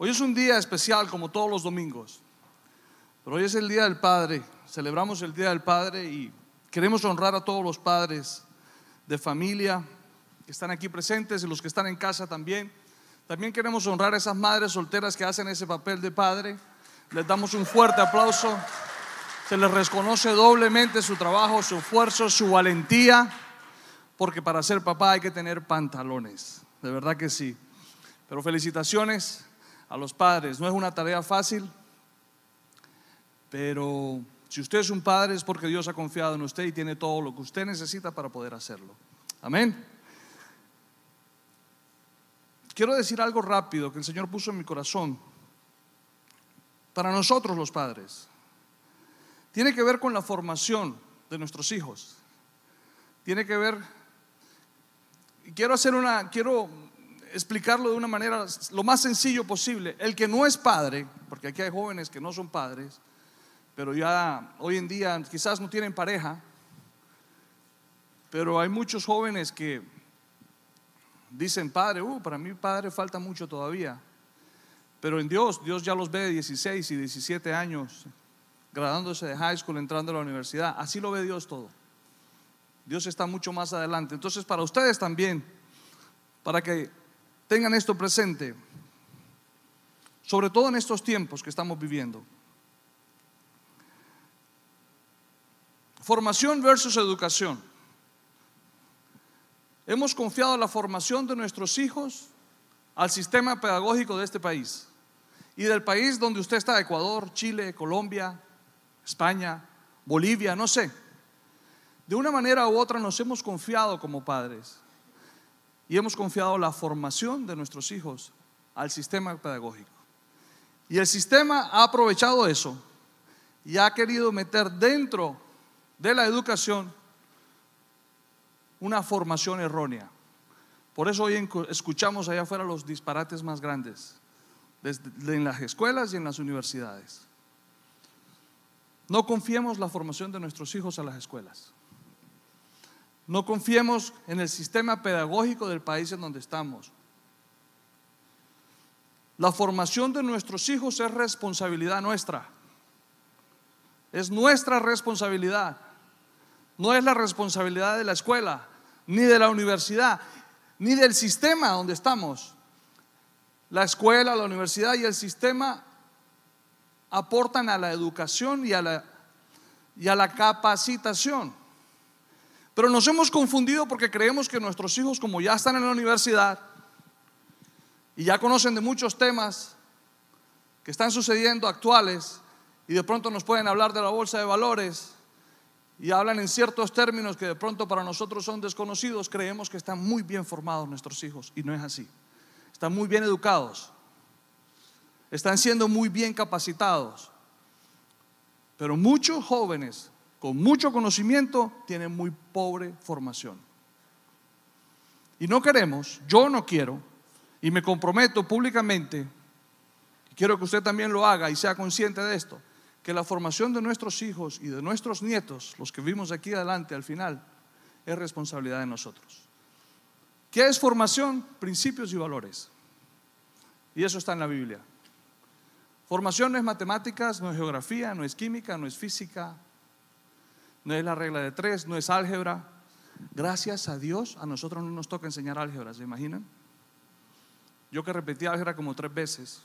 Hoy es un día especial como todos los domingos, pero hoy es el Día del Padre, celebramos el Día del Padre y queremos honrar a todos los padres de familia que están aquí presentes y los que están en casa también. También queremos honrar a esas madres solteras que hacen ese papel de padre. Les damos un fuerte aplauso. Se les reconoce doblemente su trabajo, su esfuerzo, su valentía, porque para ser papá hay que tener pantalones, de verdad que sí. Pero felicitaciones a los padres, no es una tarea fácil, pero si usted es un padre es porque Dios ha confiado en usted y tiene todo lo que usted necesita para poder hacerlo. Amén. Quiero decir algo rápido que el Señor puso en mi corazón. Para nosotros los padres, tiene que ver con la formación de nuestros hijos. Tiene que ver, quiero hacer una, quiero explicarlo de una manera lo más sencillo posible. El que no es padre, porque aquí hay jóvenes que no son padres, pero ya hoy en día quizás no tienen pareja, pero hay muchos jóvenes que dicen, padre, uh, para mí padre falta mucho todavía. Pero en Dios, Dios ya los ve de 16 y 17 años, graduándose de high school, entrando a la universidad. Así lo ve Dios todo. Dios está mucho más adelante. Entonces, para ustedes también, para que tengan esto presente, sobre todo en estos tiempos que estamos viviendo. Formación versus educación. Hemos confiado la formación de nuestros hijos al sistema pedagógico de este país y del país donde usted está, Ecuador, Chile, Colombia, España, Bolivia, no sé. De una manera u otra nos hemos confiado como padres y hemos confiado la formación de nuestros hijos al sistema pedagógico. Y el sistema ha aprovechado eso y ha querido meter dentro de la educación una formación errónea. Por eso hoy escuchamos allá afuera los disparates más grandes, en las escuelas y en las universidades. No confiemos la formación de nuestros hijos a las escuelas. No confiemos en el sistema pedagógico del país en donde estamos. La formación de nuestros hijos es responsabilidad nuestra. Es nuestra responsabilidad. No es la responsabilidad de la escuela, ni de la universidad, ni del sistema donde estamos. La escuela, la universidad y el sistema aportan a la educación y a la, y a la capacitación. Pero nos hemos confundido porque creemos que nuestros hijos, como ya están en la universidad y ya conocen de muchos temas que están sucediendo actuales y de pronto nos pueden hablar de la bolsa de valores y hablan en ciertos términos que de pronto para nosotros son desconocidos, creemos que están muy bien formados nuestros hijos y no es así. Están muy bien educados, están siendo muy bien capacitados, pero muchos jóvenes con mucho conocimiento tienen muy pobre formación. Y no queremos, yo no quiero, y me comprometo públicamente, y quiero que usted también lo haga y sea consciente de esto, que la formación de nuestros hijos y de nuestros nietos, los que vimos aquí adelante al final, es responsabilidad de nosotros. ¿Qué es formación? Principios y valores. Y eso está en la Biblia. Formación no es matemáticas, no es geografía, no es química, no es física, no es la regla de tres, no es álgebra. Gracias a Dios, a nosotros no nos toca enseñar álgebra, ¿se imaginan? Yo que repetí álgebra como tres veces.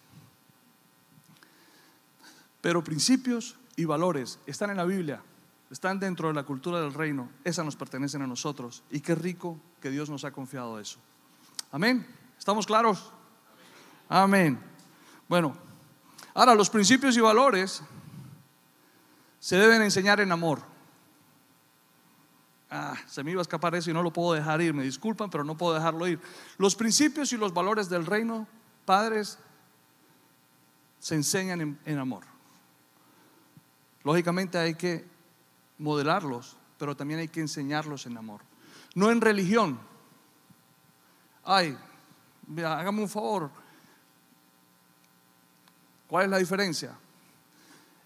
Pero principios y valores están en la Biblia, están dentro de la cultura del reino, esas nos pertenecen a nosotros. Y qué rico que Dios nos ha confiado eso. Amén. ¿Estamos claros? Amén. Bueno, ahora los principios y valores se deben enseñar en amor. Ah, se me iba a escapar eso y no lo puedo dejar ir. Me disculpan, pero no puedo dejarlo ir. Los principios y los valores del reino, padres, se enseñan en, amor. Lógicamente hay que modelarlos, pero también hay que enseñarlos en amor. No en religión. Ay, hágame un favor. ¿Cuál es la diferencia?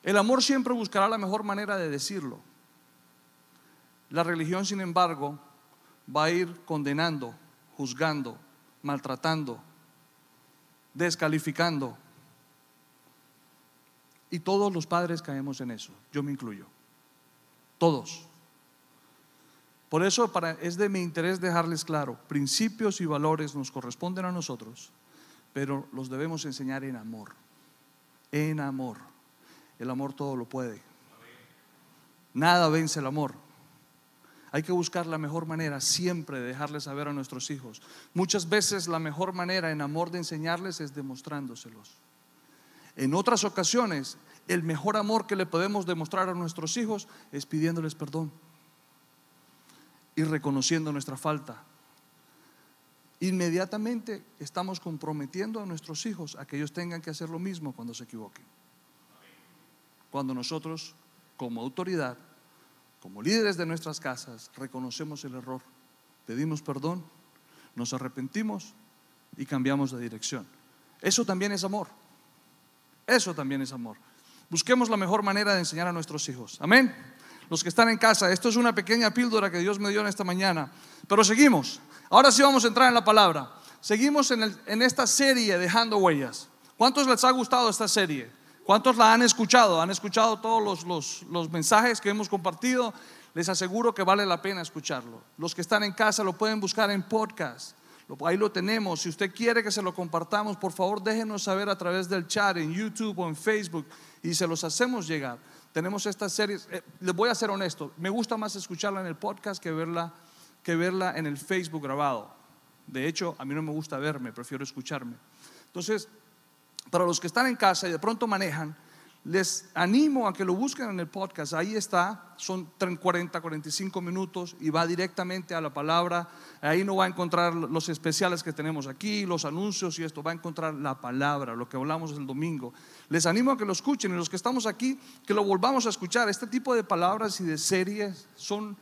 El amor siempre buscará la mejor manera de decirlo. La religión, sin embargo, va a ir condenando, juzgando, maltratando, descalificando. Y todos los padres caemos en eso, yo me incluyo. Todos. Por eso es de mi interés dejarles claro, principios y valores nos corresponden a nosotros, pero los debemos enseñar en amor. En amor. El amor todo lo puede. Nada vence el amor. Hay que buscar la mejor manera siempre de dejarles saber a nuestros hijos. Muchas veces la mejor manera en amor de enseñarles es demostrándoselos. En otras ocasiones, el mejor amor que le podemos demostrar a nuestros hijos es pidiéndoles perdón y reconociendo nuestra falta. Inmediatamente estamos comprometiendo a nuestros hijos a que ellos tengan que hacer lo mismo cuando se equivoquen. Cuando nosotros, como autoridad, como líderes de nuestras casas, reconocemos el error, pedimos perdón, nos arrepentimos y cambiamos de dirección. Eso también es amor. Eso también es amor. Busquemos la mejor manera de enseñar a nuestros hijos. Amén los que están en casa. Esto es una pequeña píldora que Dios me dio en esta mañana. Pero seguimos. Ahora sí vamos a entrar en la palabra. Seguimos en, esta serie Dejando Huellas. ¿Cuántos les ha gustado esta serie? ¿Cuántos la han escuchado? ¿Han escuchado todos los, los mensajes que hemos compartido? Les aseguro que vale la pena escucharlo. Los que están en casa lo pueden buscar en podcast. Ahí lo tenemos. Si usted quiere que se lo compartamos, por favor déjenos saber a través del chat en YouTube o en Facebook y se los hacemos llegar tenemos estas series. Eh, les voy a ser honesto, me gusta más escucharla en el podcast que verla, que verla en el Facebook grabado. De hecho, a mí no me gusta verme, prefiero escucharme. Entonces, para los que están en casa y de pronto manejan, les animo a que lo busquen en el podcast. Ahí está, son 40, 45 minutos y va directamente a la palabra. Ahí no va a encontrar los especiales que tenemos aquí, los anuncios y esto. Va a encontrar la palabra, lo que hablamos el domingo. Les animo a que lo escuchen y los que estamos aquí, que lo volvamos a escuchar. Este tipo de palabras y de series son,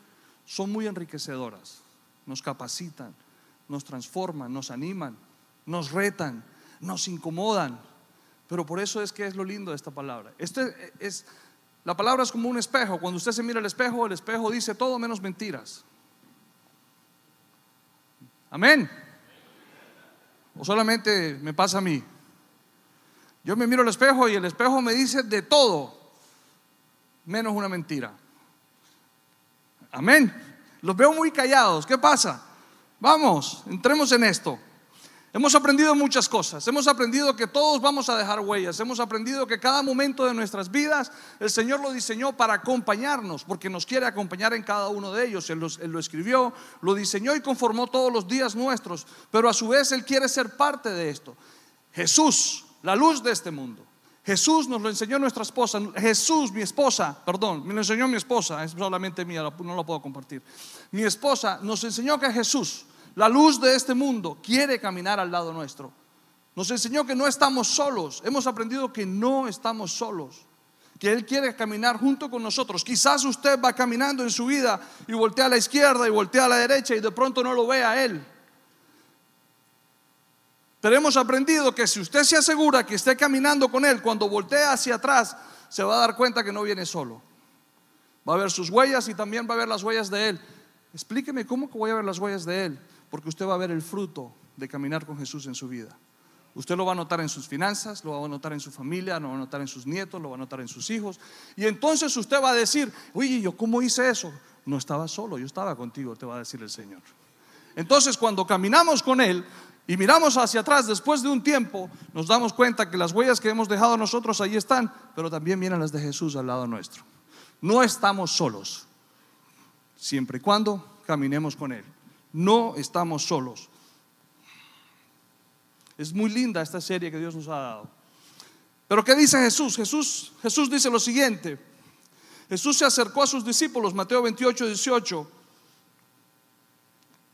son muy enriquecedoras. Nos capacitan, nos transforman, nos animan, nos retan, nos incomodan pero por eso es que es lo lindo de esta palabra. Este es, la palabra es como un espejo. Cuando usted se mira al espejo, el espejo dice todo menos mentiras. Amén. O solamente me pasa a mí. Yo me miro al espejo y el espejo me dice de todo, menos una mentira. Amén. Los veo muy callados. ¿Qué pasa? Vamos, entremos en esto. Hemos aprendido muchas cosas. Hemos aprendido que todos vamos a dejar huellas. Hemos aprendido que cada momento de nuestras vidas el Señor lo diseñó para acompañarnos, porque nos quiere acompañar en cada uno de ellos. Él, lo escribió, lo diseñó y conformó todos los días nuestros. Pero a su vez Él quiere ser parte de esto. Jesús, la luz de este mundo. Jesús nos lo enseñó nuestra esposa. Jesús, mi esposa, perdón, me lo enseñó mi esposa, es solamente mía, no lo puedo compartir. Mi esposa nos enseñó que Jesús la luz de este mundo quiere caminar al lado nuestro. Nos enseñó que no estamos solos. Hemos aprendido que no estamos solos. Que Él quiere caminar junto con nosotros. Quizás usted va caminando en su vida y voltea a la izquierda y voltea a la derecha y de pronto no lo ve a Él. Pero hemos aprendido que si usted se asegura que esté caminando con Él, cuando voltea hacia atrás, se va a dar cuenta que no viene solo. Va a ver sus huellas y también va a ver las huellas de Él. Explíqueme cómo que voy a ver las huellas de Él porque usted va a ver el fruto de caminar con Jesús en su vida. Usted lo va a notar en sus finanzas, lo va a notar en su familia, lo va a notar en sus nietos, lo va a notar en sus hijos. Y entonces usted va a decir, oye, ¿yo cómo hice eso? No estaba solo, yo estaba contigo, te va a decir el Señor. Entonces cuando caminamos con Él y miramos hacia atrás después de un tiempo, nos damos cuenta que las huellas que hemos dejado nosotros ahí están, pero también vienen las de Jesús al lado nuestro. No estamos solos, siempre y cuando caminemos con Él. No estamos solos. Es muy linda esta serie que Dios nos ha dado. Pero ¿qué dice Jesús? Jesús, Jesús dice lo siguiente. Jesús se acercó a sus discípulos, Mateo 28, 18,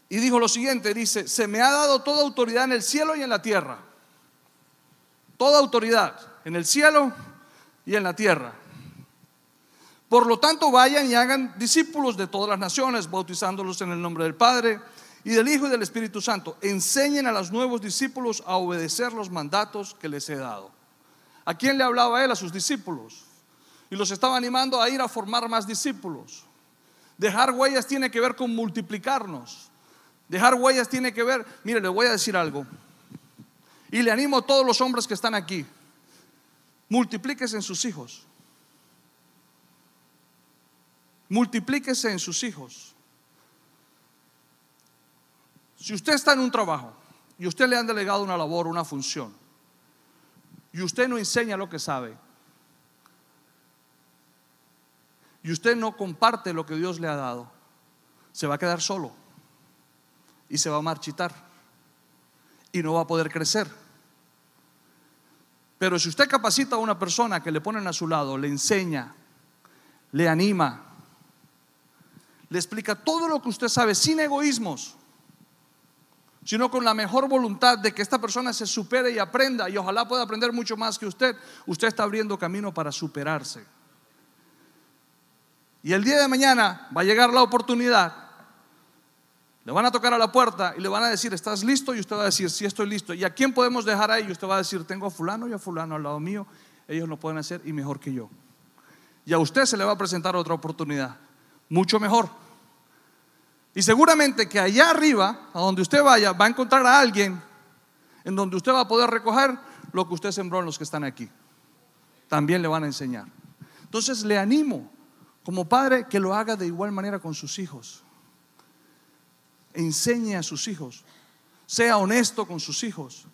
y dijo lo siguiente, dice, se me ha dado toda autoridad en el cielo y en la tierra. Toda autoridad en el cielo y en la tierra. Por lo tanto, vayan y hagan discípulos de todas las naciones, bautizándolos en el nombre del Padre y del Hijo y del Espíritu Santo. Enseñen a los nuevos discípulos a obedecer los mandatos que les he dado. ¿A quién le hablaba él? A sus discípulos. Y los estaba animando a ir a formar más discípulos. Dejar huellas tiene que ver con multiplicarnos. Dejar huellas tiene que ver, mire, le voy a decir algo. Y le animo a todos los hombres que están aquí. multiplíquese en sus hijos. Multiplíquese en sus hijos. Si usted está en un trabajo y usted le han delegado una labor, una función, y usted no enseña lo que sabe, y usted no comparte lo que Dios le ha dado, se va a quedar solo y se va a marchitar y no va a poder crecer. Pero si usted capacita a una persona que le ponen a su lado, le enseña, le anima, le explica todo lo que usted sabe sin egoísmos, sino con la mejor voluntad de que esta persona se supere y aprenda y ojalá pueda aprender mucho más que usted, usted está abriendo camino para superarse. Y el día de mañana va a llegar la oportunidad, le van a tocar a la puerta y le van a decir, ¿estás listo? Y usted va a decir, sí estoy listo. ¿Y a quién podemos dejar ahí? Y usted va a decir, tengo a fulano y a fulano al lado mío, ellos lo pueden hacer y mejor que yo. Y a usted se le va a presentar otra oportunidad, mucho mejor. Y seguramente que allá arriba, a donde usted vaya, va a encontrar a alguien en donde usted va a poder recoger lo que usted sembró en los que están aquí. También le van a enseñar. Entonces le animo como padre que lo haga de igual manera con sus hijos. Enseñe a sus hijos. Sea honesto con sus hijos.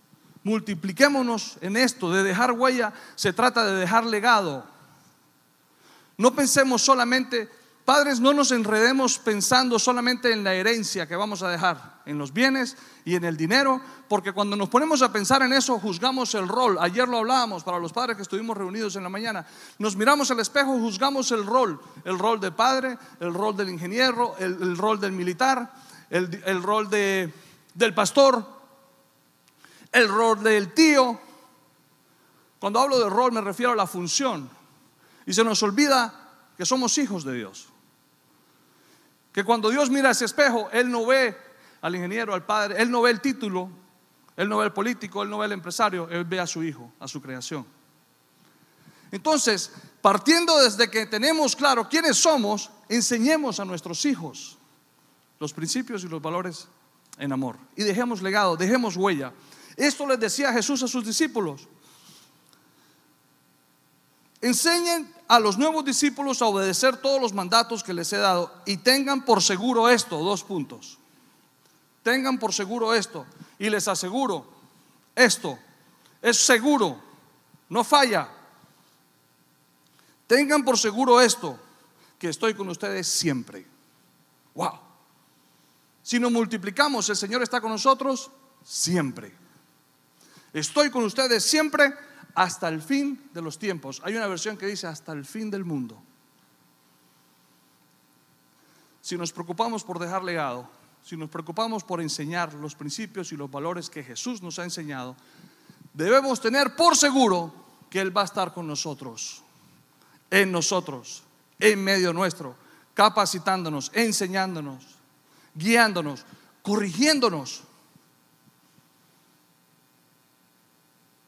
Multipliquémonos en esto. De dejar huella se trata de dejar legado. No pensemos solamente Padres, no nos enredemos pensando solamente en la herencia que vamos a dejar, en los bienes y en el dinero, porque cuando nos ponemos a pensar en eso, juzgamos el rol. Ayer lo hablábamos para los padres que estuvimos reunidos en la mañana. Nos miramos al espejo, juzgamos el rol, el rol de padre, el rol del ingeniero, el, rol del militar, el, rol de, del pastor, el rol del tío. Cuando hablo de rol me refiero a la función. Y se nos olvida que somos hijos de Dios. Que cuando Dios mira ese espejo, Él no ve al ingeniero, al padre, Él no ve el título, Él no ve el político, Él no ve el empresario, Él ve a su hijo, a su creación. Entonces, partiendo desde que tenemos claro quiénes somos, enseñemos a nuestros hijos los principios y los valores en amor. Y dejemos legado, dejemos huella. Esto les decía Jesús a sus discípulos. Enseñen a los nuevos discípulos a obedecer todos los mandatos que les he dado y tengan por seguro esto, dos puntos. Tengan por seguro esto y les aseguro, esto es seguro, no falla. Tengan por seguro esto, que estoy con ustedes siempre. Wow. Si nos multiplicamos, el Señor está con nosotros siempre. Estoy con ustedes siempre hasta el fin de los tiempos. Hay una versión que dice hasta el fin del mundo. Si nos preocupamos por dejar legado, si nos preocupamos por enseñar los principios y los valores que Jesús nos ha enseñado, debemos tener por seguro que Él va a estar con nosotros, en nosotros, en medio nuestro, capacitándonos, enseñándonos, guiándonos, corrigiéndonos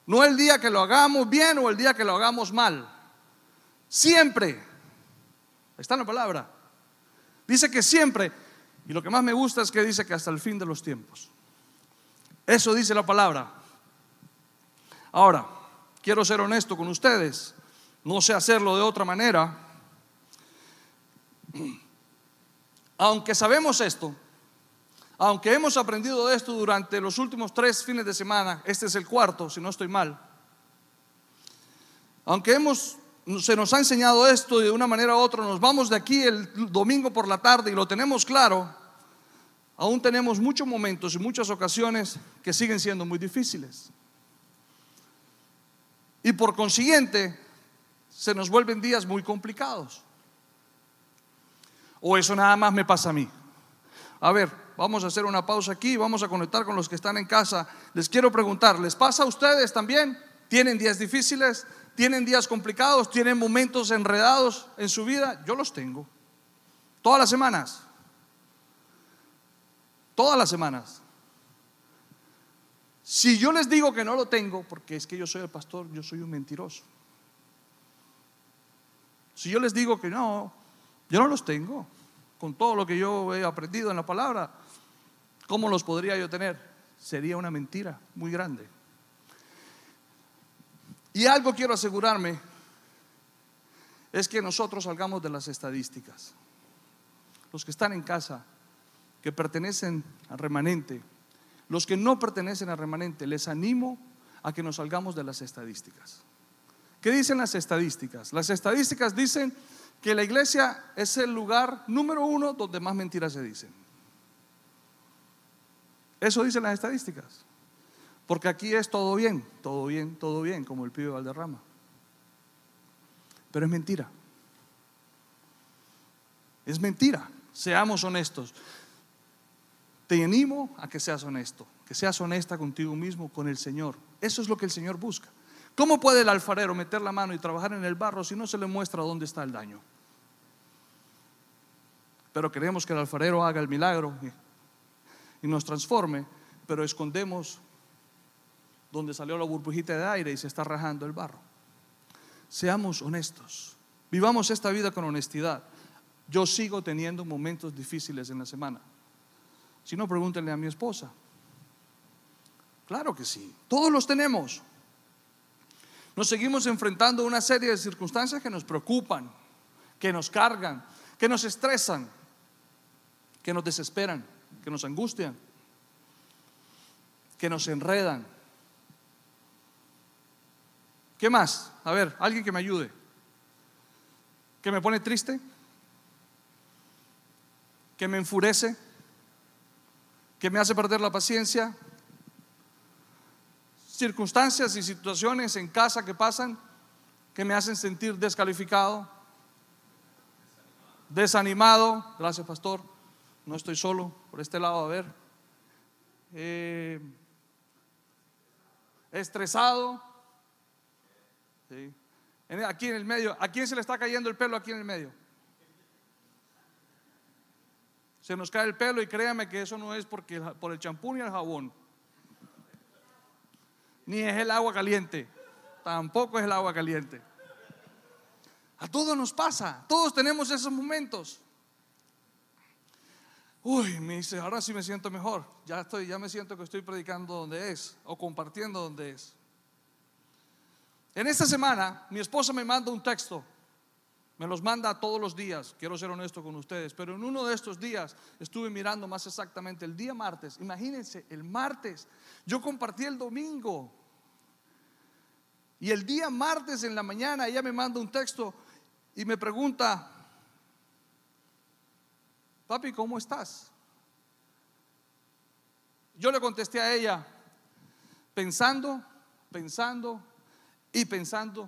No el día que lo hagamos bien o el día que lo hagamos mal. Siempre. Está en la palabra. Dice que siempre. Y lo que más me gusta es que dice que hasta el fin de los tiempos. Eso dice la palabra. Ahora, quiero ser honesto con ustedes. No sé hacerlo de otra manera. Aunque sabemos esto, aunque hemos aprendido esto durante los últimos tres fines de semana, este es el cuarto, si no estoy mal, aunque hemos, se nos ha enseñado esto de una manera u otra, nos vamos de aquí el domingo por la tarde y lo tenemos claro, aún tenemos muchos momentos y muchas ocasiones que siguen siendo muy difíciles. Y por consiguiente, se nos vuelven días muy complicados. O eso nada más me pasa a mí. A ver, vamos a hacer una pausa aquí, vamos a conectar con los que están en casa. Les quiero preguntar, ¿les pasa a ustedes también? ¿Tienen días difíciles? ¿Tienen días complicados? ¿Tienen momentos enredados en su vida? Yo los tengo. Todas las semanas. Todas las semanas. Si yo les digo que no lo tengo, porque es que yo soy el pastor, yo soy un mentiroso. Si yo les digo que no, yo no los tengo con todo lo que yo he aprendido en la palabra, ¿cómo los podría yo tener? Sería una mentira muy grande. Y algo quiero asegurarme, es que nosotros salgamos de las estadísticas. Los que están en casa, que pertenecen al remanente, los que no pertenecen al remanente, les animo a que nos salgamos de las estadísticas. ¿Qué dicen las estadísticas? Las estadísticas dicen que la iglesia es el lugar número uno donde más mentiras se dicen. Eso dicen las estadísticas. Porque aquí es todo bien, todo bien, todo bien, como el pibe Valderrama. Pero es mentira. Es mentira. Seamos honestos. Te animo a que seas honesto, que seas honesta contigo mismo, con el Señor. Eso es lo que el Señor busca. ¿Cómo puede el alfarero meter la mano y trabajar en el barro si no se le muestra dónde está el daño? Pero queremos que el alfarero haga el milagro y nos transforme, pero escondemos donde salió la burbujita de aire y se está rajando el barro. Seamos honestos. Vivamos esta vida con honestidad. Yo sigo teniendo momentos difíciles en la semana. Si no, pregúntenle a mi esposa. Claro que sí. Todos los tenemos. Nos seguimos enfrentando a una serie de circunstancias que nos preocupan, que nos cargan, que nos estresan, que nos desesperan, que nos angustian, que nos enredan. ¿Qué más? A ver, alguien que me ayude. ¿Que me pone triste? ¿Que me enfurece? ¿Que me hace perder la paciencia? Circunstancias y situaciones en casa que pasan que me hacen sentir descalificado, desanimado. Gracias, pastor. No estoy solo por este lado, a ver. Eh, estresado. Aquí en el medio, ¿a quién se le está cayendo el pelo aquí en el medio? Se nos cae el pelo y créame que eso no es porque, por el champú ni el jabón. Ni es el agua caliente. Tampoco es el agua caliente. A todos nos pasa. Todos tenemos esos momentos. Uy, me dice, ahora sí me siento mejor. Ya estoy, ya me siento que estoy predicando donde es o compartiendo donde es. En esta semana, mi esposa me manda un texto. Me los manda todos los días, quiero ser honesto con ustedes, pero en uno de estos días estuve mirando más exactamente el día martes. Imagínense, el martes, yo compartí el domingo. Y el día martes en la mañana ella me manda un texto y me pregunta, papi, ¿cómo estás? Yo le contesté a ella, pensando, pensando y pensando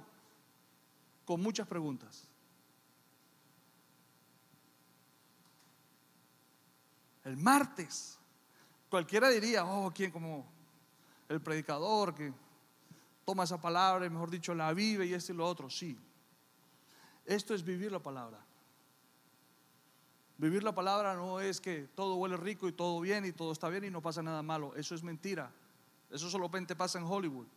con muchas preguntas. El martes, cualquiera diría, oh, ¿quién como el predicador que toma esa palabra y mejor dicho la vive y esto y lo otro? Sí. Esto es vivir la palabra. Vivir la palabra no es que todo huele rico y todo bien y todo está bien y no pasa nada malo. Eso es mentira. Eso solamente pasa en Hollywood.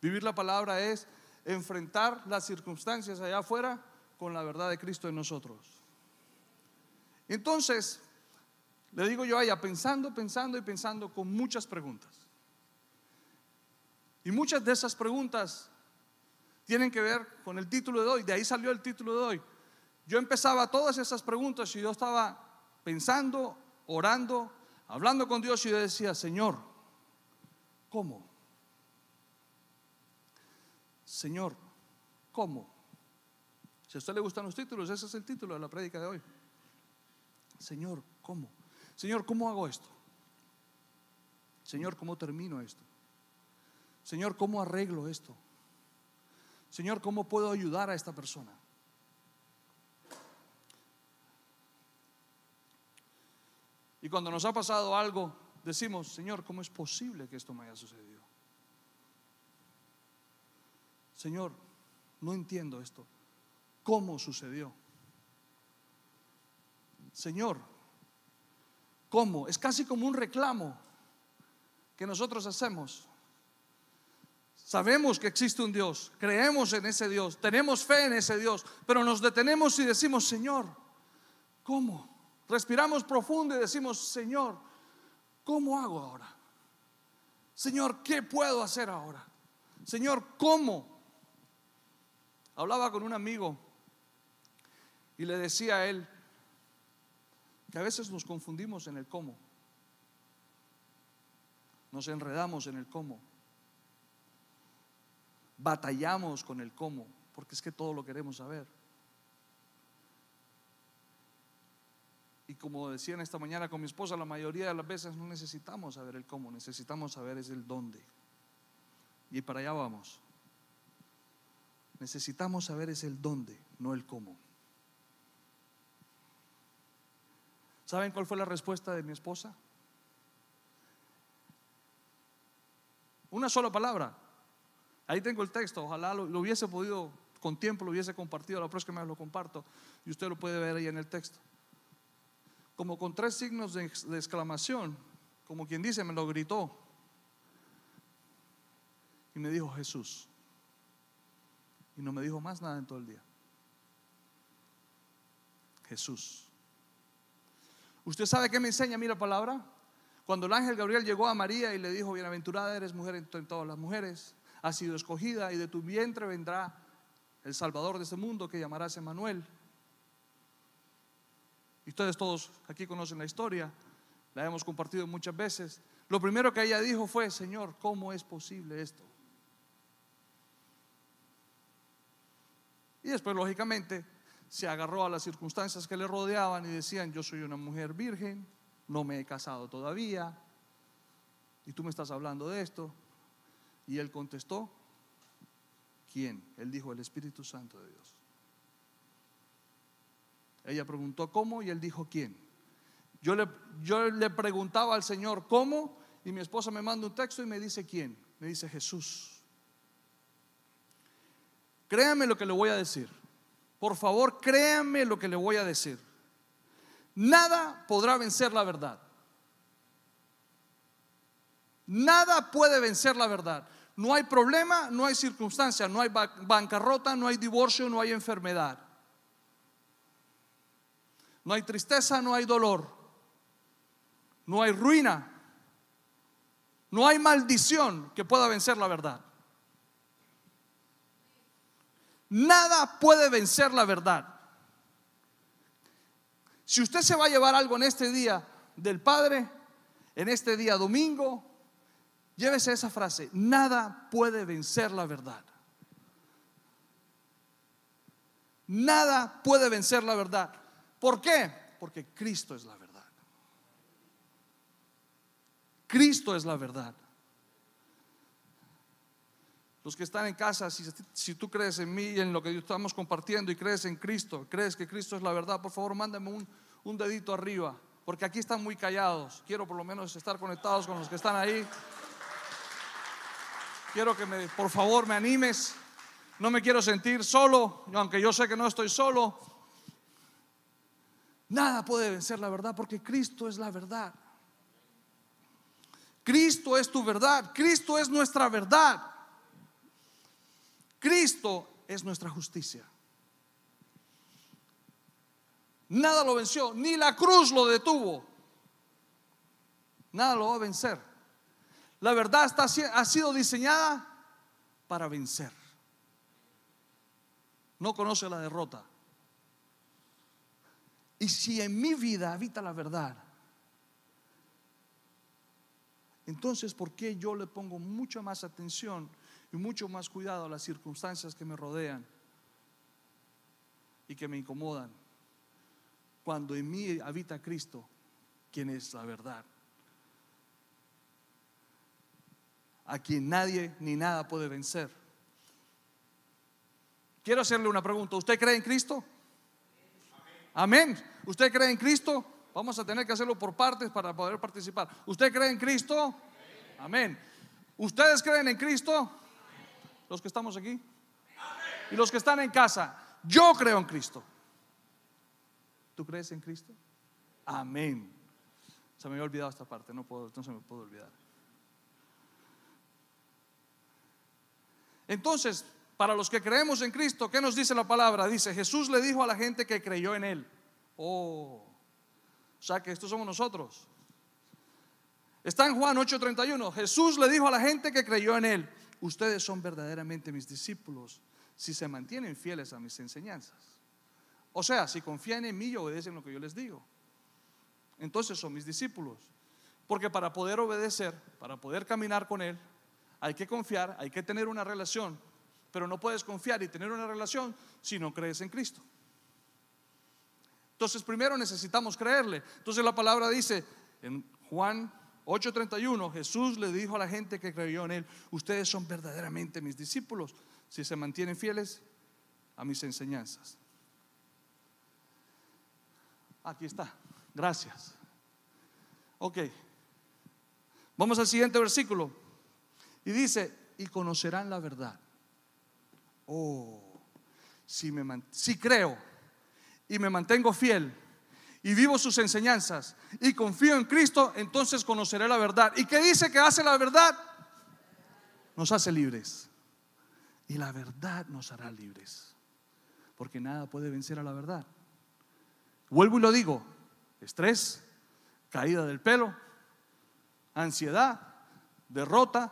Vivir la palabra es enfrentar las circunstancias allá afuera con la verdad de Cristo en nosotros. Entonces, le digo yo a pensando, pensando y pensando con muchas preguntas. Y muchas de esas preguntas tienen que ver con el título de hoy. De ahí salió el título de hoy. Yo empezaba todas esas preguntas y yo estaba pensando, orando, hablando con Dios y yo decía, Señor, ¿cómo? Señor, ¿cómo? Si a usted le gustan los títulos, ese es el título de la prédica de hoy. Señor, ¿cómo? Señor, ¿cómo hago esto? Señor, ¿cómo termino esto? Señor, ¿cómo arreglo esto? Señor, ¿cómo puedo ayudar a esta persona? Y cuando nos ha pasado algo, decimos, Señor, ¿cómo es posible que esto me haya sucedido? Señor, no entiendo esto. ¿Cómo sucedió? Señor, ¿cómo? Es casi como un reclamo que nosotros hacemos. Sabemos que existe un Dios, creemos en ese Dios, tenemos fe en ese Dios, pero nos detenemos y decimos, Señor, ¿cómo? Respiramos profundo y decimos, Señor, ¿cómo hago ahora? Señor, ¿qué puedo hacer ahora? Señor, ¿cómo? Hablaba con un amigo y le decía a él que a veces nos confundimos en el cómo. Nos enredamos en el cómo. Batallamos con el cómo, porque es que todo lo queremos saber. Y como decía en esta mañana con mi esposa, la mayoría de las veces no necesitamos saber el cómo, necesitamos saber es el dónde. Y para allá vamos. Necesitamos saber es el dónde, no el cómo. ¿Saben cuál fue la respuesta de mi esposa? Una sola palabra. Ahí tengo el texto. Ojalá lo, hubiese podido, con tiempo lo hubiese compartido. La próxima vez lo comparto. Y usted lo puede ver ahí en el texto. Como con tres signos de, exclamación. Como quien dice, me lo gritó. Y me dijo Jesús. Y no me dijo más nada en todo el día. Jesús. ¿Usted sabe qué me enseña a mí la palabra? Cuando el ángel Gabriel llegó a María y le dijo, bienaventurada eres mujer entre todas las mujeres, has sido escogida y de tu vientre vendrá el Salvador de este mundo que llamarás Emanuel. Y ustedes todos aquí conocen la historia, la hemos compartido muchas veces. Lo primero que ella dijo fue, Señor, ¿cómo es posible esto? Y después, lógicamente, se agarró a las circunstancias que le rodeaban y decían, yo soy una mujer virgen, no me he casado todavía, y tú me estás hablando de esto. Y él contestó, ¿quién? Él dijo, el Espíritu Santo de Dios. Ella preguntó cómo y él dijo quién. Yo le, yo le preguntaba al Señor cómo y mi esposa me manda un texto y me dice quién. Me dice Jesús. Créame lo que le voy a decir. Por favor, créanme lo que le voy a decir. Nada podrá vencer la verdad. Nada puede vencer la verdad. No hay problema, no hay circunstancia, no hay bancarrota, no hay divorcio, no hay enfermedad. No hay tristeza, no hay dolor. No hay ruina. No hay maldición que pueda vencer la verdad. Nada puede vencer la verdad. Si usted se va a llevar algo en este día del Padre, en este día domingo, llévese esa frase, nada puede vencer la verdad. Nada puede vencer la verdad. ¿Por qué? Porque Cristo es la verdad. Cristo es la verdad. Los que están en casa, si, tú crees en mí y en lo que estamos compartiendo y crees en Cristo, crees que Cristo es la verdad, por favor mándame un, un dedito arriba, porque aquí están muy callados. Quiero por lo menos estar conectados con los que están ahí. Quiero que me, por favor me animes. No me quiero sentir solo, aunque yo sé que no estoy solo. Nada puede vencer la verdad porque Cristo es la verdad. Cristo es tu verdad. Cristo es nuestra verdad. Cristo es nuestra justicia. Nada lo venció, ni la cruz lo detuvo. Nada lo va a vencer. La verdad ha sido diseñada para vencer. No conoce la derrota. Y si en mi vida habita la verdad, entonces ¿por qué yo le pongo mucha más atención y mucho más cuidado a las circunstancias que me rodean y que me incomodan. Cuando en mí habita Cristo, quien es la verdad. A quien nadie ni nada puede vencer. Quiero hacerle una pregunta. ¿Usted cree en Cristo? Amén. ¿Usted cree en Cristo? Vamos a tener que hacerlo por partes para poder participar. ¿Usted cree en Cristo? Amén. ¿Ustedes creen en Cristo? los que estamos aquí y los que están en casa. Yo creo en Cristo. ¿Tú crees en Cristo? Amén. Se me había olvidado esta parte, no, puedo, no se me puede olvidar. Entonces, para los que creemos en Cristo, ¿qué nos dice la palabra? Dice, Jesús le dijo a la gente que creyó en Él. Oh, o sea que estos somos nosotros. Está en Juan 8:31. Jesús le dijo a la gente que creyó en Él, ustedes son verdaderamente mis discípulos si se mantienen fieles a mis enseñanzas. O sea, si confían en mí y obedecen lo que yo les digo. Entonces son mis discípulos. Porque para poder obedecer, para poder caminar con Él, hay que confiar, hay que tener una relación. Pero no puedes confiar y tener una relación si no crees en Cristo. Entonces primero necesitamos creerle. Entonces la palabra dice en Juan 8:31, Jesús le dijo a la gente que creyó en Él, ustedes son verdaderamente mis discípulos si se mantienen fieles a mis enseñanzas. Aquí está, gracias. Ok, vamos al siguiente versículo. Y dice, y conocerán la verdad. Oh, si, me, si creo y me mantengo fiel y vivo sus enseñanzas y confío en Cristo, entonces conoceré la verdad. ¿Y qué dice que hace la verdad? Nos hace libres. Y la verdad nos hará libres. Porque nada puede vencer a la verdad. Vuelvo y lo digo. Estrés, caída del pelo, ansiedad, derrota,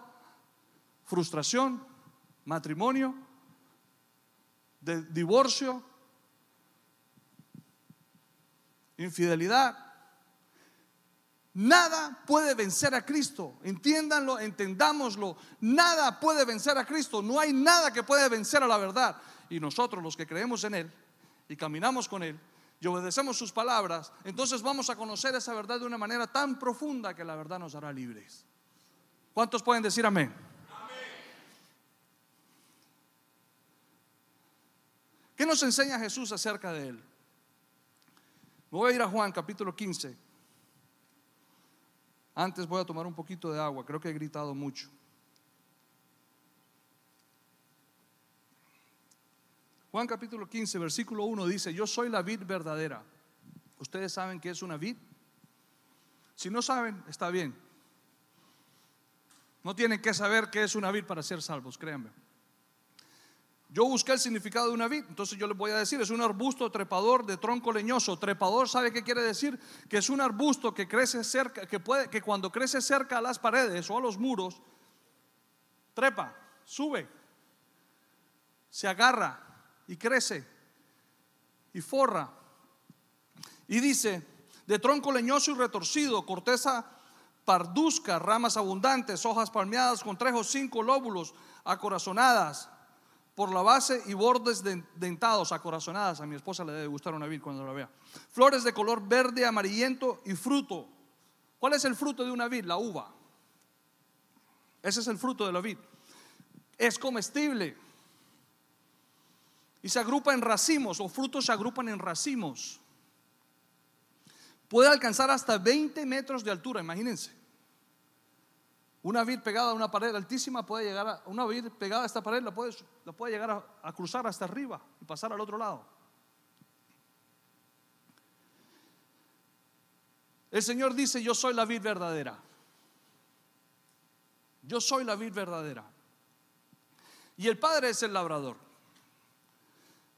frustración, matrimonio, de divorcio, infidelidad. Nada puede vencer a Cristo. Entiéndanlo, entendámoslo. Nada puede vencer a Cristo. No hay nada que puede vencer a la verdad. Y nosotros los que creemos en Él y caminamos con Él y obedecemos sus palabras, entonces vamos a conocer esa verdad de una manera tan profunda que la verdad nos hará libres. ¿Cuántos pueden decir amén? ¿Qué nos enseña Jesús acerca de Él? voy a ir a Juan capítulo 15. Antes voy a tomar un poquito de agua, creo que he gritado mucho. Juan capítulo 15, versículo 1 dice, yo soy la vid verdadera. ¿Ustedes saben qué es una vid? Si no saben, está bien. No tienen que saber qué es una vid para ser salvos, créanme. Yo busqué el significado de una vid, entonces yo les voy a decir, es un arbusto trepador de tronco leñoso. Trepador, ¿sabe qué quiere decir? Que es un arbusto que crece cerca, que puede, que cuando crece cerca a las paredes o a los muros, trepa, sube, se agarra y crece y forra. Y dice, de tronco leñoso y retorcido, corteza parduzca, ramas abundantes, hojas palmeadas con tres o cinco lóbulos acorazonadas por la base y bordes dentados, acorazonadas. A mi esposa le debe gustar una vid cuando la vea. Flores de color verde, amarillento y fruto. ¿Cuál es el fruto de una vid? La uva. Ese es el fruto de la vid. Es comestible. Y se agrupa en racimos, o frutos se agrupan en racimos. Puede alcanzar hasta 20 metros de altura, imagínense. Una vid pegada a una pared altísima puede llegar a, una vid pegada a esta pared la puede, la puede llegar a, a cruzar hasta arriba y pasar al otro lado. El Señor dice, yo soy la vid verdadera. Yo soy la vid verdadera. Y el Padre es el labrador.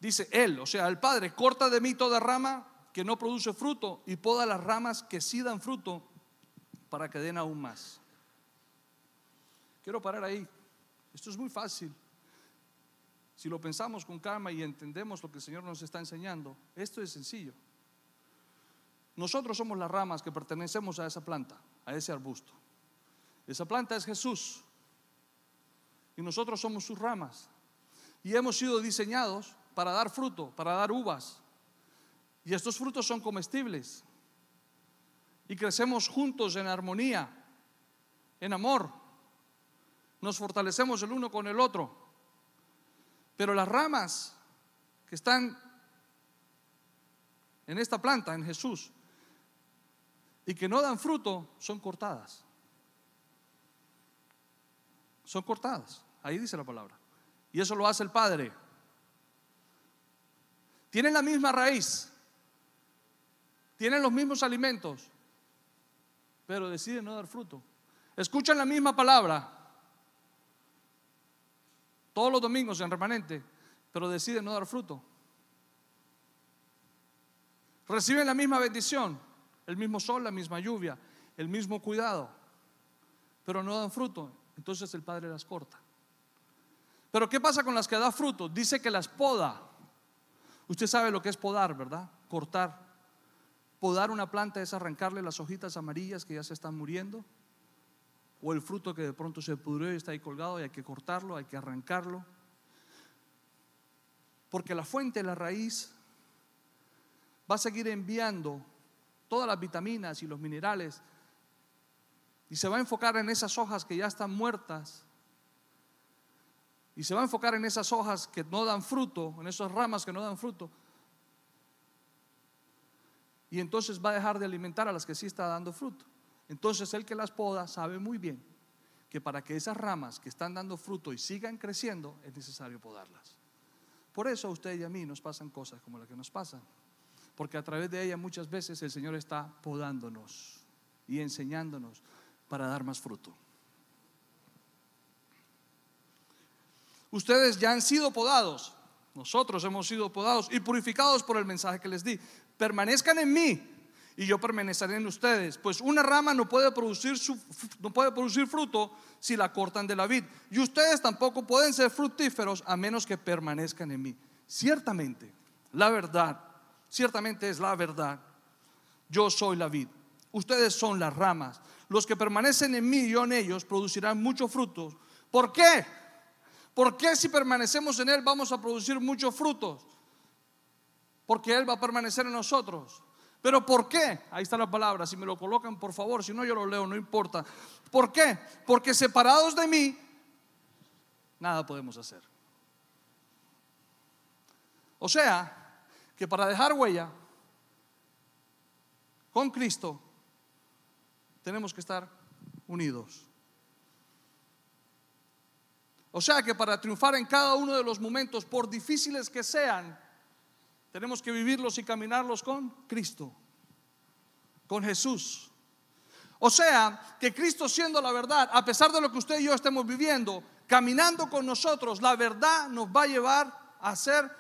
Dice Él, o sea, el Padre, corta de mí toda rama que no produce fruto y poda las ramas que sí dan fruto para que den aún más. Quiero parar ahí. Esto es muy fácil. Si lo pensamos con calma y entendemos lo que el Señor nos está enseñando, esto es sencillo. Nosotros somos las ramas que pertenecemos a esa planta, a ese arbusto. Esa planta es Jesús. Y nosotros somos sus ramas. Y hemos sido diseñados para dar fruto, para dar uvas. Y estos frutos son comestibles. Y crecemos juntos en armonía, en amor nos fortalecemos el uno con el otro. Pero las ramas que están en esta planta, en Jesús, y que no dan fruto, son cortadas. Son cortadas. Ahí dice la palabra. Y eso lo hace el Padre. Tienen la misma raíz. Tienen los mismos alimentos. Pero deciden no dar fruto. Escuchan la misma palabra todos los domingos en remanente, pero deciden no dar fruto. Reciben la misma bendición, el mismo sol, la misma lluvia, el mismo cuidado, pero no dan fruto. Entonces el Padre las corta. Pero ¿qué pasa con las que da fruto? Dice que las poda. Usted sabe lo que es podar, ¿verdad? Cortar. Podar una planta es arrancarle las hojitas amarillas que ya se están muriendo. O el fruto que de pronto se pudrió y está ahí colgado y hay que cortarlo, hay que arrancarlo. Porque la fuente, la raíz, va a seguir enviando todas las vitaminas y los minerales y se va a enfocar en esas hojas que ya están muertas y se va a enfocar en esas hojas que no dan fruto, en esas ramas que no dan fruto. Y entonces va a dejar de alimentar a las que sí está dando fruto. Entonces el que las poda sabe muy bien que para que esas ramas que están dando fruto y sigan creciendo es necesario podarlas. Por eso a usted y a mí nos pasan cosas como las que nos pasan. Porque a través de ellas muchas veces el Señor está podándonos y enseñándonos para dar más fruto. Ustedes ya han sido podados, nosotros hemos sido podados y purificados por el mensaje que les di. Permanezcan en mí y yo permaneceré en ustedes. Pues una rama no puede producir, no puede producir fruto si la cortan de la vid. Y ustedes tampoco pueden ser fructíferos a menos que permanezcan en mí. Ciertamente, la verdad, ciertamente es la verdad. Yo soy la vid. Ustedes son las ramas. Los que permanecen en mí y yo en ellos producirán muchos frutos. ¿Por qué? ¿Por qué si permanecemos en Él vamos a producir muchos frutos? Porque Él va a permanecer en nosotros. Pero ¿por qué? Ahí está la palabra, si me lo colocan por favor, si no yo lo leo, no importa. ¿Por qué? Porque separados de mí, nada podemos hacer. O sea, que para dejar huella con Cristo, tenemos que estar unidos. O sea que para triunfar en cada uno de los momentos, por difíciles que sean, tenemos que vivirlos y caminarlos con Cristo, con Jesús. O sea que Cristo siendo la verdad, a pesar de lo que usted y yo estemos viviendo, caminando con nosotros, la verdad nos va a llevar a ser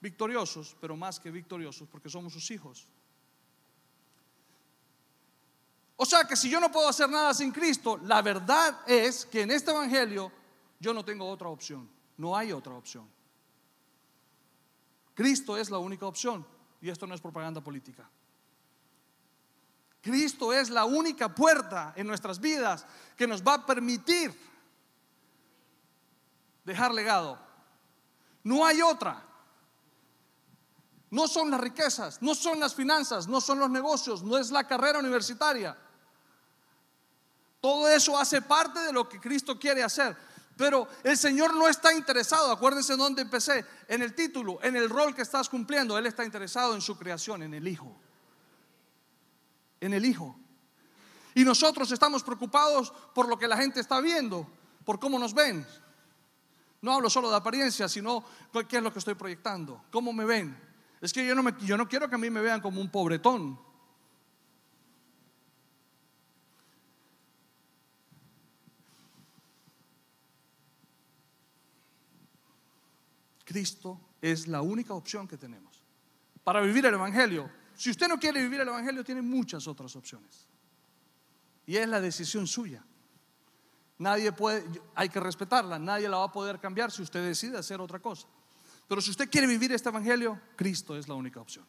victoriosos, pero más que victoriosos, porque somos sus hijos. O sea que si yo no puedo hacer nada sin Cristo, la verdad es que en este Evangelio yo no tengo otra opción. No hay otra opción. Cristo es la única opción. Y esto no es propaganda política. Cristo es la única puerta en nuestras vidas que nos va a permitir dejar legado. No hay otra. No son las riquezas, no son las finanzas, no son los negocios, no es la carrera universitaria. Todo eso hace parte de lo que Cristo quiere hacer. Pero el Señor no está interesado, acuérdense en dónde empecé, en el título, en el rol que estás cumpliendo. Él está interesado en su creación, en el Hijo. En el Hijo. Y nosotros estamos preocupados por lo que la gente está viendo, por cómo nos ven. No hablo solo de apariencia, sino qué es lo que estoy proyectando, cómo me ven. Es que yo no, me, yo no quiero que a mí me vean como un pobretón. Cristo es la única opción que tenemos para vivir el Evangelio. Si usted no quiere vivir el Evangelio, tiene muchas otras opciones. Y es la decisión suya. Nadie puede, hay que respetarla, nadie la va a poder cambiar si usted decide hacer otra cosa. Pero si usted quiere vivir este Evangelio, Cristo es la única opción.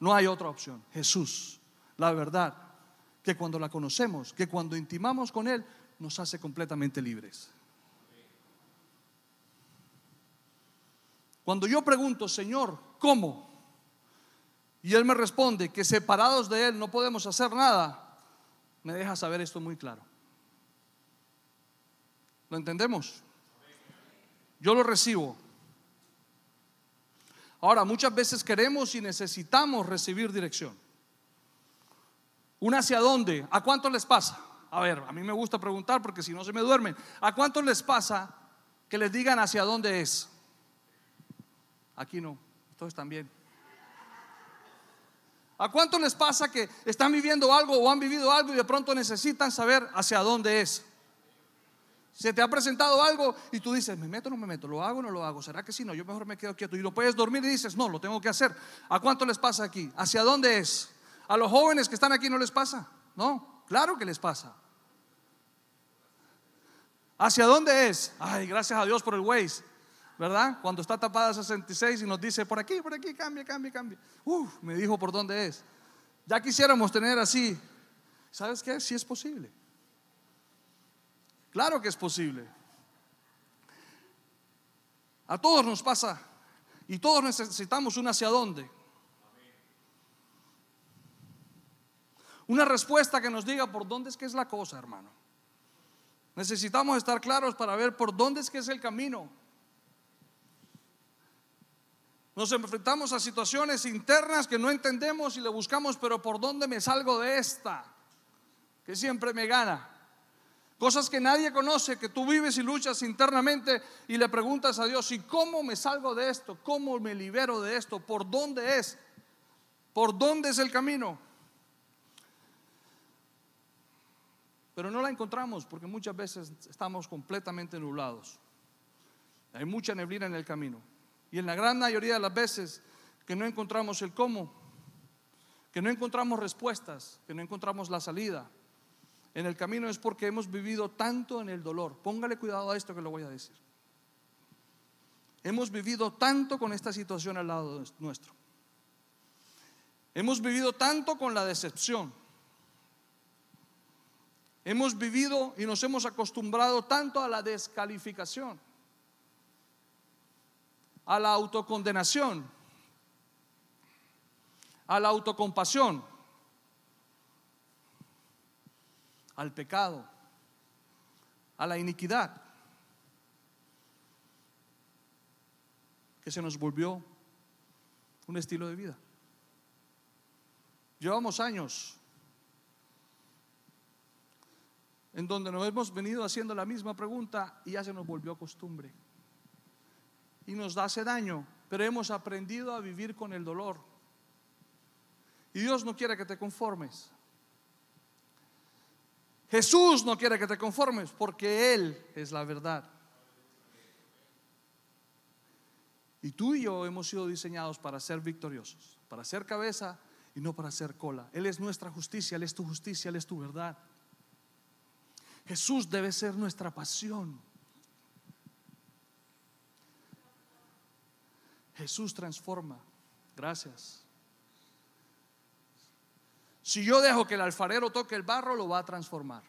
No hay otra opción. Jesús, la verdad, que cuando la conocemos, que cuando intimamos con Él, nos hace completamente libres. Cuando yo pregunto, Señor, ¿cómo? Y Él me responde que separados de Él no podemos hacer nada, me deja saber esto muy claro. ¿Lo entendemos? Yo lo recibo. Ahora, muchas veces queremos y necesitamos recibir dirección. ¿Una hacia dónde? ¿A cuántos les pasa? A ver, a mí me gusta preguntar porque si no se me duermen. ¿A cuántos les pasa que les digan hacia dónde es? Aquí no, todos están bien. ¿A cuánto les pasa que están viviendo algo o han vivido algo y de pronto necesitan saber hacia dónde es? Se te ha presentado algo y tú dices, ¿me meto o no me meto? ¿Lo hago o no lo hago? ¿Será que sí? No, yo mejor me quedo quieto. Y lo puedes dormir y dices, no, lo tengo que hacer. ¿A cuánto les pasa aquí? ¿Hacia dónde es? ¿A los jóvenes que están aquí no les pasa? No, claro que les pasa. ¿Hacia dónde es? Ay, gracias a Dios por el Waze, ¿verdad? Cuando está tapada 66 y nos dice, por aquí, por aquí, cambia, cambia, cambia. Uf, me dijo por dónde es. Ya quisiéramos tener así. ¿Sabes qué? Sí es posible. Claro que es posible. A todos nos pasa y todos necesitamos un hacia dónde. Una respuesta que nos diga por dónde es que es la cosa, hermano. Necesitamos estar claros para ver por dónde es que es el camino. Nos enfrentamos a situaciones internas que no entendemos y le buscamos, pero ¿por dónde me salgo de esta? Que siempre me gana. Cosas que nadie conoce, que tú vives y luchas internamente y le preguntas a Dios, ¿y cómo me salgo de esto? ¿Cómo me libero de esto? ¿Por dónde es? ¿Por dónde es el camino? Pero no la encontramos porque muchas veces estamos completamente nublados. Hay mucha neblina en el camino. Y en la gran mayoría de las veces que no encontramos el cómo, que no encontramos respuestas, que no encontramos la salida, en el camino es porque hemos vivido tanto en el dolor. Póngale cuidado a esto que lo voy a decir. Hemos vivido tanto con esta situación al lado nuestro. Hemos vivido tanto con la decepción. Hemos vivido y nos hemos acostumbrado tanto a la descalificación, a la autocondenación, a la autocompasión al pecado, a la iniquidad, que se nos volvió un estilo de vida. Llevamos años en donde nos hemos venido haciendo la misma pregunta y ya se nos volvió costumbre. Y nos hace daño, pero hemos aprendido a vivir con el dolor. Y Dios no quiere que te conformes. Jesús no quiere que te conformes porque Él es la verdad. Y tú y yo hemos sido diseñados para ser victoriosos, para ser cabeza y no para ser cola. Él es nuestra justicia, Él es tu justicia, Él es tu verdad. Jesús debe ser nuestra pasión. Jesús transforma. Gracias. Si yo dejo que el alfarero toque el barro, lo va a transformar.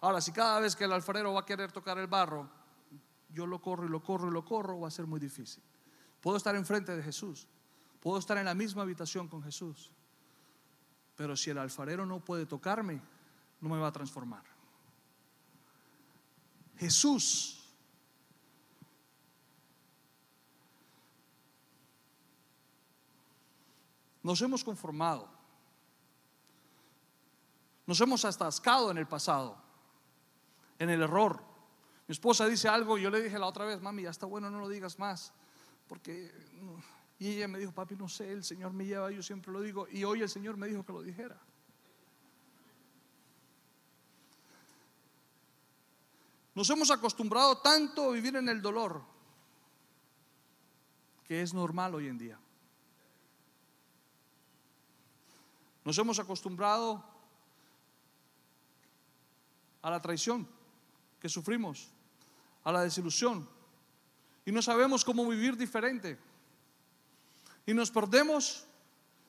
Ahora, si cada vez que el alfarero va a querer tocar el barro, yo lo corro y lo corro y lo corro, va a ser muy difícil. Puedo estar enfrente de Jesús, puedo estar en la misma habitación con Jesús, pero si el alfarero no puede tocarme, no me va a transformar. Jesús Nos hemos conformado. Nos hemos atascado en el pasado, en el error. Mi esposa dice algo yo le dije la otra vez, mami, ya está bueno, no lo digas más. Porque, y ella me dijo, papi, no sé, el Señor me lleva, yo siempre lo digo. Y hoy el Señor me dijo que lo dijera. Nos hemos acostumbrado tanto a vivir en el dolor que es normal hoy en día. Nos hemos acostumbrado a la traición que sufrimos, a la desilusión, y no sabemos cómo vivir diferente. Y nos perdemos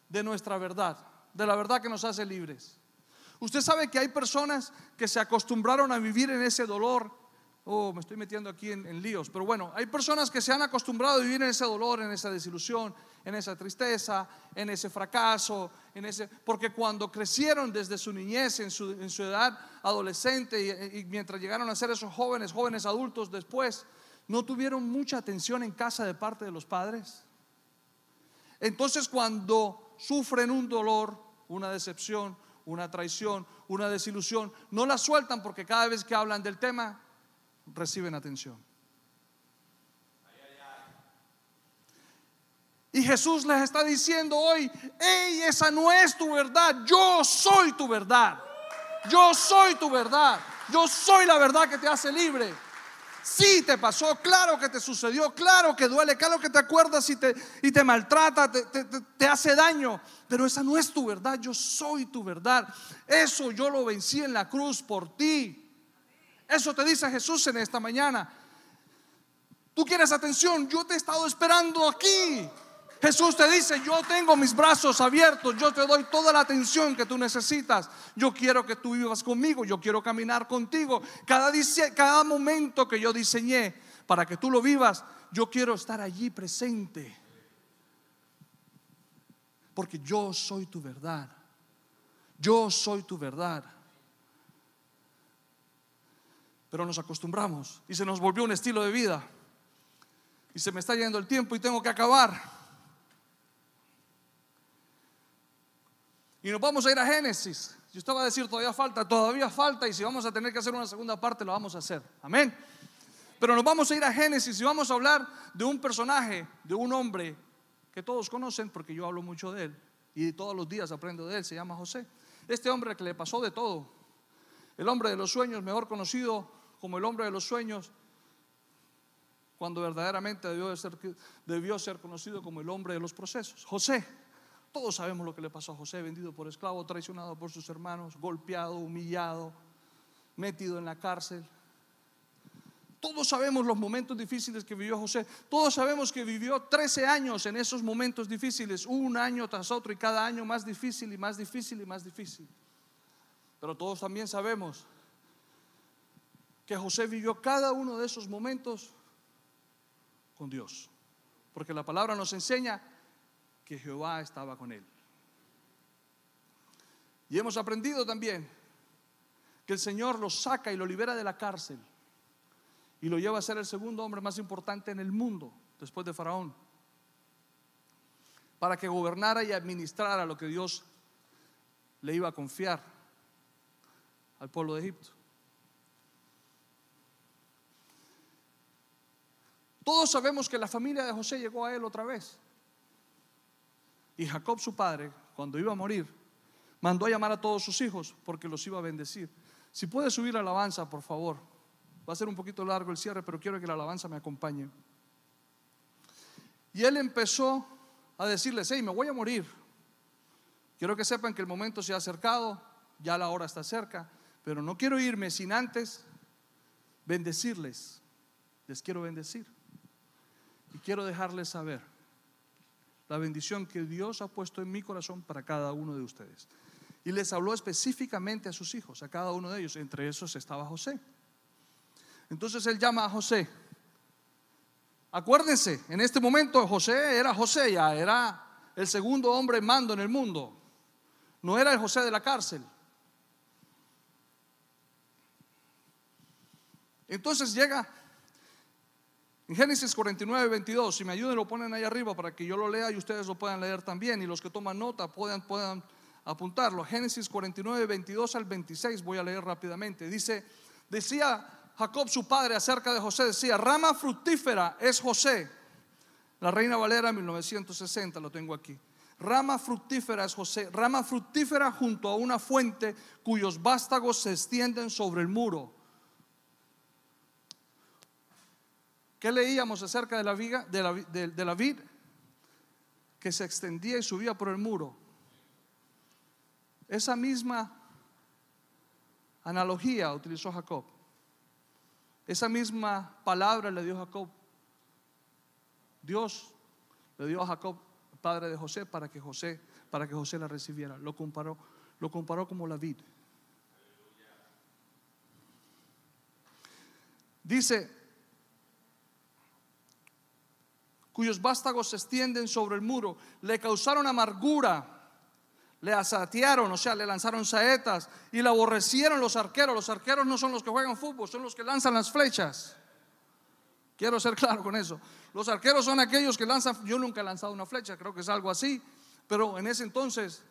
de nuestra verdad, de la verdad que nos hace libres. Usted sabe que hay personas que se acostumbraron a vivir en ese dolor, Oh, me estoy metiendo aquí en, líos. Pero bueno, hay personas que se han acostumbrado a vivir en ese dolor, en esa desilusión, en esa tristeza, en ese fracaso, en ese, porque cuando crecieron desde su niñez, en su, en su edad adolescente y, mientras llegaron a ser esos jóvenes, jóvenes adultos después, no tuvieron mucha atención en casa de parte de los padres. Entonces cuando sufren un dolor, una decepción, una traición, una desilusión, no la sueltan porque cada vez que hablan del tema reciben atención. Y Jesús les está diciendo hoy, hey, esa no es tu verdad, yo soy tu verdad. Yo soy tu verdad. Yo soy la verdad que te hace libre. Sí te pasó, claro que te sucedió, claro que duele, claro que te acuerdas y te, y te maltrata, te, te, hace daño, pero esa no es tu verdad, yo soy tu verdad. Eso yo lo vencí en la cruz por ti. Eso te dice Jesús en esta mañana. Tú quieres atención, yo te he estado esperando aquí. Jesús te dice, yo tengo mis brazos abiertos, yo te doy toda la atención que tú necesitas. Yo quiero que tú vivas conmigo, yo quiero caminar contigo. Cada, cada momento que yo diseñé para que tú lo vivas, yo quiero estar allí presente. Porque yo soy tu verdad. Yo soy tu verdad. Pero nos acostumbramos y se nos volvió un estilo de vida. Y se me está yendo el tiempo y tengo que acabar. Y nos vamos a ir a Génesis. Yo estaba a decir, todavía falta, todavía falta, y si vamos a tener que hacer una segunda parte, lo vamos a hacer. Amén. Pero nos vamos a ir a Génesis y vamos a hablar de un personaje, de un hombre que todos conocen, porque yo hablo mucho de él, y todos los días aprendo de él, se llama José. Este hombre que le pasó de todo, el hombre de los sueños, mejor conocido como el hombre de los sueños, cuando verdaderamente debió, ser, debió ser conocido como el hombre de los procesos. José, todos sabemos lo que le pasó a José, vendido por esclavo, traicionado por sus hermanos, golpeado, humillado, metido en la cárcel. Todos sabemos los momentos difíciles que vivió José. Todos sabemos que vivió 13 años en esos momentos difíciles, un año tras otro y cada año más difícil y más difícil y más difícil. Pero todos también sabemos que José vivió cada uno de esos momentos con Dios. Porque la palabra nos enseña que Jehová estaba con él. Y hemos aprendido también que el Señor lo saca y lo libera de la cárcel y lo lleva a ser el segundo hombre más importante en el mundo después de Faraón, para que gobernara y administrara lo que Dios le iba a confiar al pueblo de Egipto. Todos sabemos que la familia de José llegó a él otra vez. Y Jacob, su padre, cuando iba a morir, mandó a llamar a todos sus hijos porque los iba a bendecir. Si puede subir la alabanza, por favor. Va a ser un poquito largo el cierre, pero quiero que la alabanza me acompañe. Y él empezó a decirles, hey, me voy a morir. Quiero que sepan que el momento se ha acercado, ya la hora está cerca, pero no quiero irme sin antes bendecirles. Les quiero bendecir. Y quiero dejarles saber la bendición que Dios ha puesto en mi corazón para cada uno de ustedes. Y les habló específicamente a sus hijos, a cada uno de ellos, entre esos estaba José. Entonces él llama a José. Acuérdense, en este momento José era José ya, era el segundo hombre mando en el mundo. No era el José de la cárcel. Entonces llega en Génesis 49, 22, si me ayudan lo ponen ahí arriba para que yo lo lea y ustedes lo puedan leer también y los que toman nota puedan, puedan apuntarlo. Génesis 49, 22 al 26, voy a leer rápidamente. Dice, decía Jacob su padre acerca de José, decía, rama fructífera es José. La Reina Valera 1960, lo tengo aquí. Rama fructífera es José, rama fructífera junto a una fuente cuyos vástagos se extienden sobre el muro. ¿Qué leíamos acerca de la, viga, de, la, de vid? Que se extendía y subía por el muro. Esa misma analogía utilizó Jacob. Esa misma palabra le dio Jacob. Dios le dio a Jacob, padre de José, para que José, para que José la recibiera. Lo comparó, lo comparó como la vid. Dice cuyos vástagos se extienden sobre el muro, le causaron amargura, le asatearon, o sea, le lanzaron saetas y le aborrecieron los arqueros. Los arqueros no son los que juegan fútbol, son los que lanzan las flechas. Quiero ser claro con eso. Los arqueros son aquellos que lanzan, yo nunca he lanzado una flecha, creo que es algo así, pero en ese entonces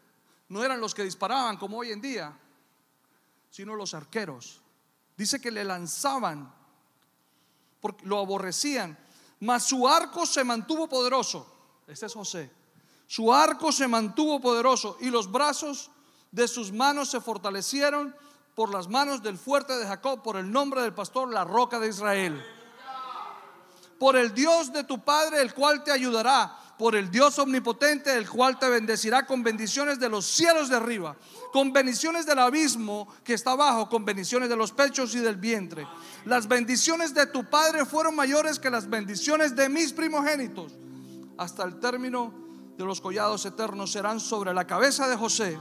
no eran los que disparaban como hoy en día, sino los arqueros. Dice que le lanzaban, porque lo aborrecían mas su arco se mantuvo poderoso. Este es José. Su arco se mantuvo poderoso y los brazos de sus manos se fortalecieron por las manos del fuerte de Jacob, por el nombre del pastor, la roca de Israel. Por el Dios de tu Padre, el cual te ayudará. Por el Dios omnipotente, el cual te bendecirá con bendiciones de los cielos de arriba, con bendiciones del abismo que está abajo, con bendiciones de los pechos y del vientre. Las bendiciones de tu Padre fueron mayores que las bendiciones de mis primogénitos. Hasta el término de los collados eternos serán sobre la cabeza de José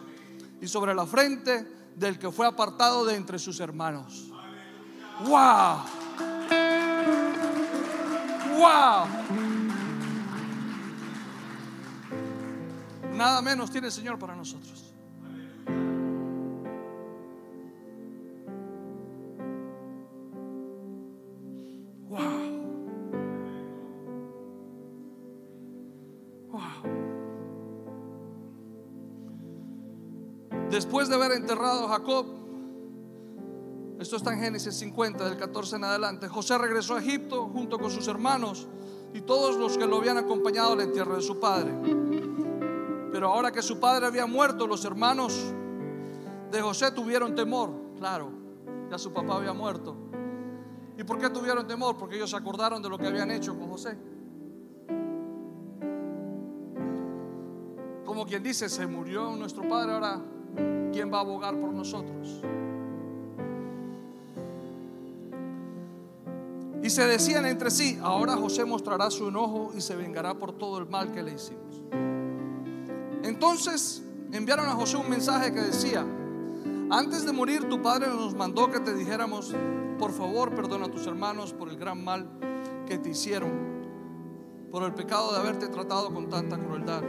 y sobre la frente del que fue apartado de entre sus hermanos. ¡Wow! ¡Wow! Nada menos tiene el Señor para nosotros. Después de haber enterrado a Jacob, esto está en Génesis 50, del 14 en adelante, José regresó a Egipto junto con sus hermanos y todos los que lo habían acompañado a la tierra de su padre. Pero ahora que su padre había muerto, los hermanos de José tuvieron temor. Claro, ya su papá había muerto. ¿Y por qué tuvieron temor? Porque ellos se acordaron de lo que habían hecho con José. Como quien dice, se murió nuestro padre, ahora ¿quién va a abogar por nosotros? Y se decían entre sí, ahora José mostrará su enojo y se vengará por todo el mal que le hicimos. Entonces enviaron a José un mensaje que decía, antes de morir tu padre nos mandó que te dijéramos, por favor perdona a tus hermanos por el gran mal que te hicieron, por el pecado de haberte tratado con tanta crueldad.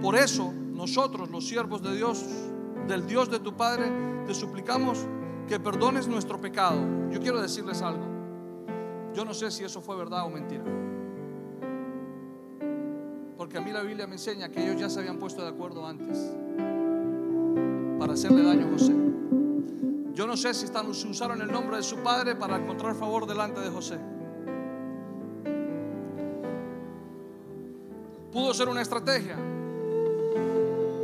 Por eso nosotros, los siervos de Dios, del Dios de tu Padre, te suplicamos que perdones nuestro pecado. Yo quiero decirles algo. Yo no sé si eso fue verdad o mentira. Porque a mí la Biblia me enseña que ellos ya se habían puesto de acuerdo antes para hacerle daño a José. Yo no sé si, usaron el nombre de su padre para encontrar favor delante de José. Pudo ser una estrategia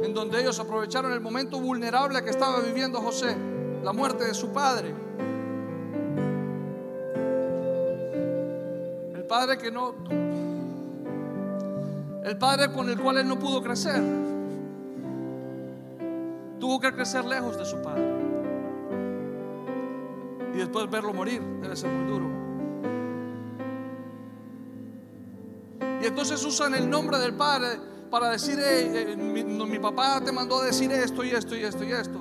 en donde ellos aprovecharon el momento vulnerable que estaba viviendo José, la muerte de su padre. El padre que no el padre con el cual él no pudo crecer. Tuvo que crecer lejos de su padre. Y después verlo morir debe ser muy duro. Y entonces usan el nombre del padre para decir, eh, mi, mi papá te mandó a decir esto y esto y esto y esto.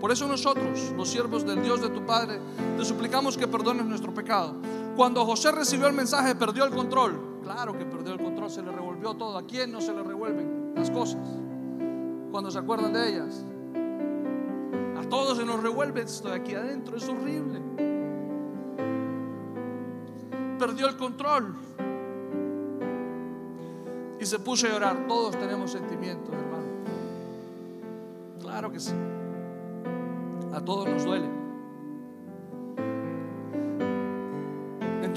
Por eso nosotros, los siervos del Dios de tu Padre, te suplicamos que perdones nuestro pecado. Cuando José recibió el mensaje, perdió el control. Claro que perdió el control, se le revolvió todo. ¿A quién no se le revuelven las cosas? Cuando se acuerdan de ellas. A todos se nos revuelve esto de aquí adentro, es horrible. Perdió el control. Y se puso a llorar. Todos tenemos sentimientos, hermano. Claro que sí. A todos nos duele.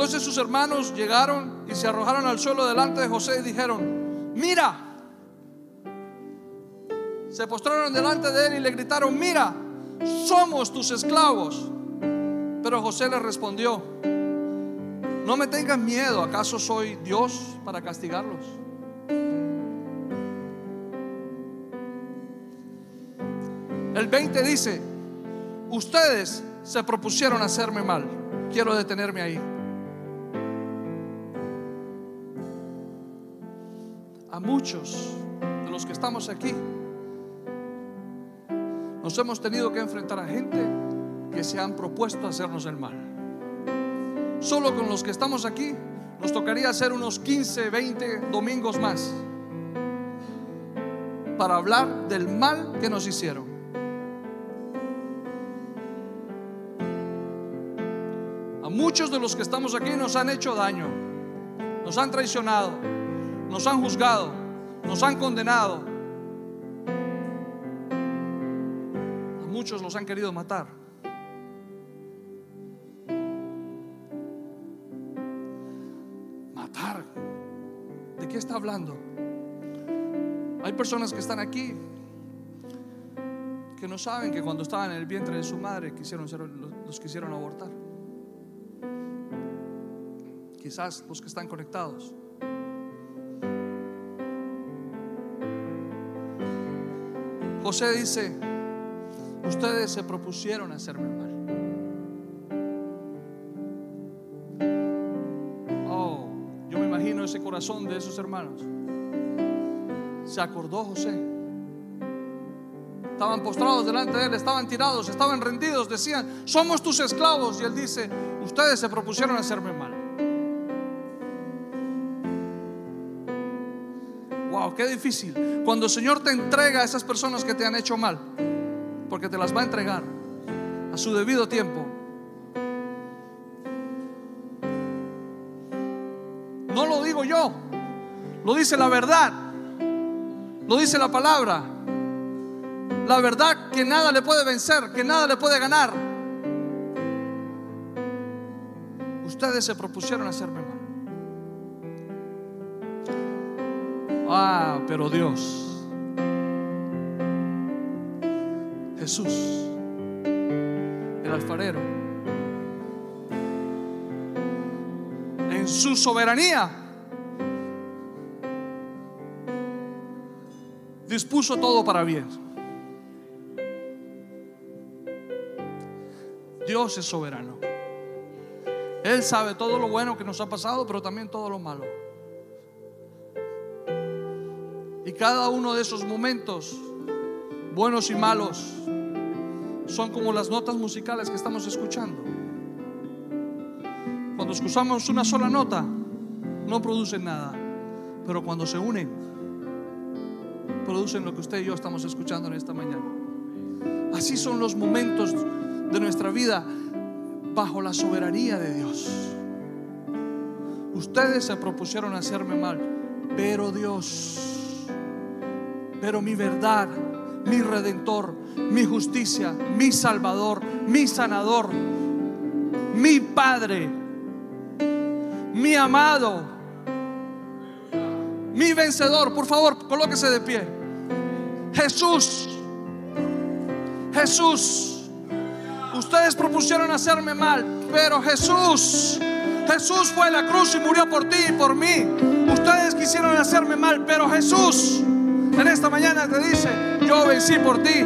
Entonces sus hermanos llegaron y se arrojaron al suelo delante de José y dijeron, mira. Se postraron delante de él y le gritaron, mira, somos tus esclavos. Pero José les respondió, no me tengan miedo, ¿acaso soy Dios para castigarlos? El 20 dice, ustedes se propusieron hacerme mal. Quiero detenerme ahí. A muchos de los que estamos aquí, nos hemos tenido que enfrentar a gente que se han propuesto hacernos el mal. Solo con los que estamos aquí nos tocaría hacer unos 15, 20 domingos más para hablar del mal que nos hicieron. A muchos de los que estamos aquí nos han hecho daño, nos han traicionado nos han juzgado, nos han condenado. A muchos los han querido matar. Matar. ¿De qué está hablando? Hay personas que están aquí que no saben que cuando estaban en el vientre de su madre quisieron ser, los quisieron abortar. quizás los que están conectados. José dice, ustedes se propusieron hacerme mal. Oh, yo me imagino ese corazón de esos hermanos. Se acordó José. Estaban postrados delante de él, estaban tirados, estaban rendidos, decían, somos tus esclavos. Y él dice, ustedes se propusieron hacerme mal. Qué difícil. Cuando el Señor te entrega a esas personas que te han hecho mal, porque te las va a entregar a su debido tiempo. No lo digo yo, lo dice la verdad, lo dice la palabra. La verdad que nada le puede vencer, que nada le puede ganar. Ustedes se propusieron hacerme mal. Ah, pero Dios, Jesús, el alfarero, en su soberanía, dispuso todo para bien. Dios es soberano. Él sabe todo lo bueno que nos ha pasado, pero también todo lo malo. Y cada uno de esos momentos, buenos y malos, son como las notas musicales que estamos escuchando. Cuando escuchamos una sola nota, no producen nada. Pero cuando se unen, producen lo que usted y yo estamos escuchando en esta mañana. Así son los momentos de nuestra vida bajo la soberanía de Dios. Ustedes se propusieron hacerme mal, pero Dios, pero mi verdad, mi redentor, mi justicia, mi salvador, mi sanador, mi Padre, mi amado, mi vencedor. Por favor, colóquese de pie. Jesús, Jesús. Ustedes propusieron hacerme mal, pero Jesús, Jesús fue a la cruz y murió por ti y por mí. Ustedes quisieron hacerme mal, pero Jesús en esta mañana te dice, yo vencí por ti.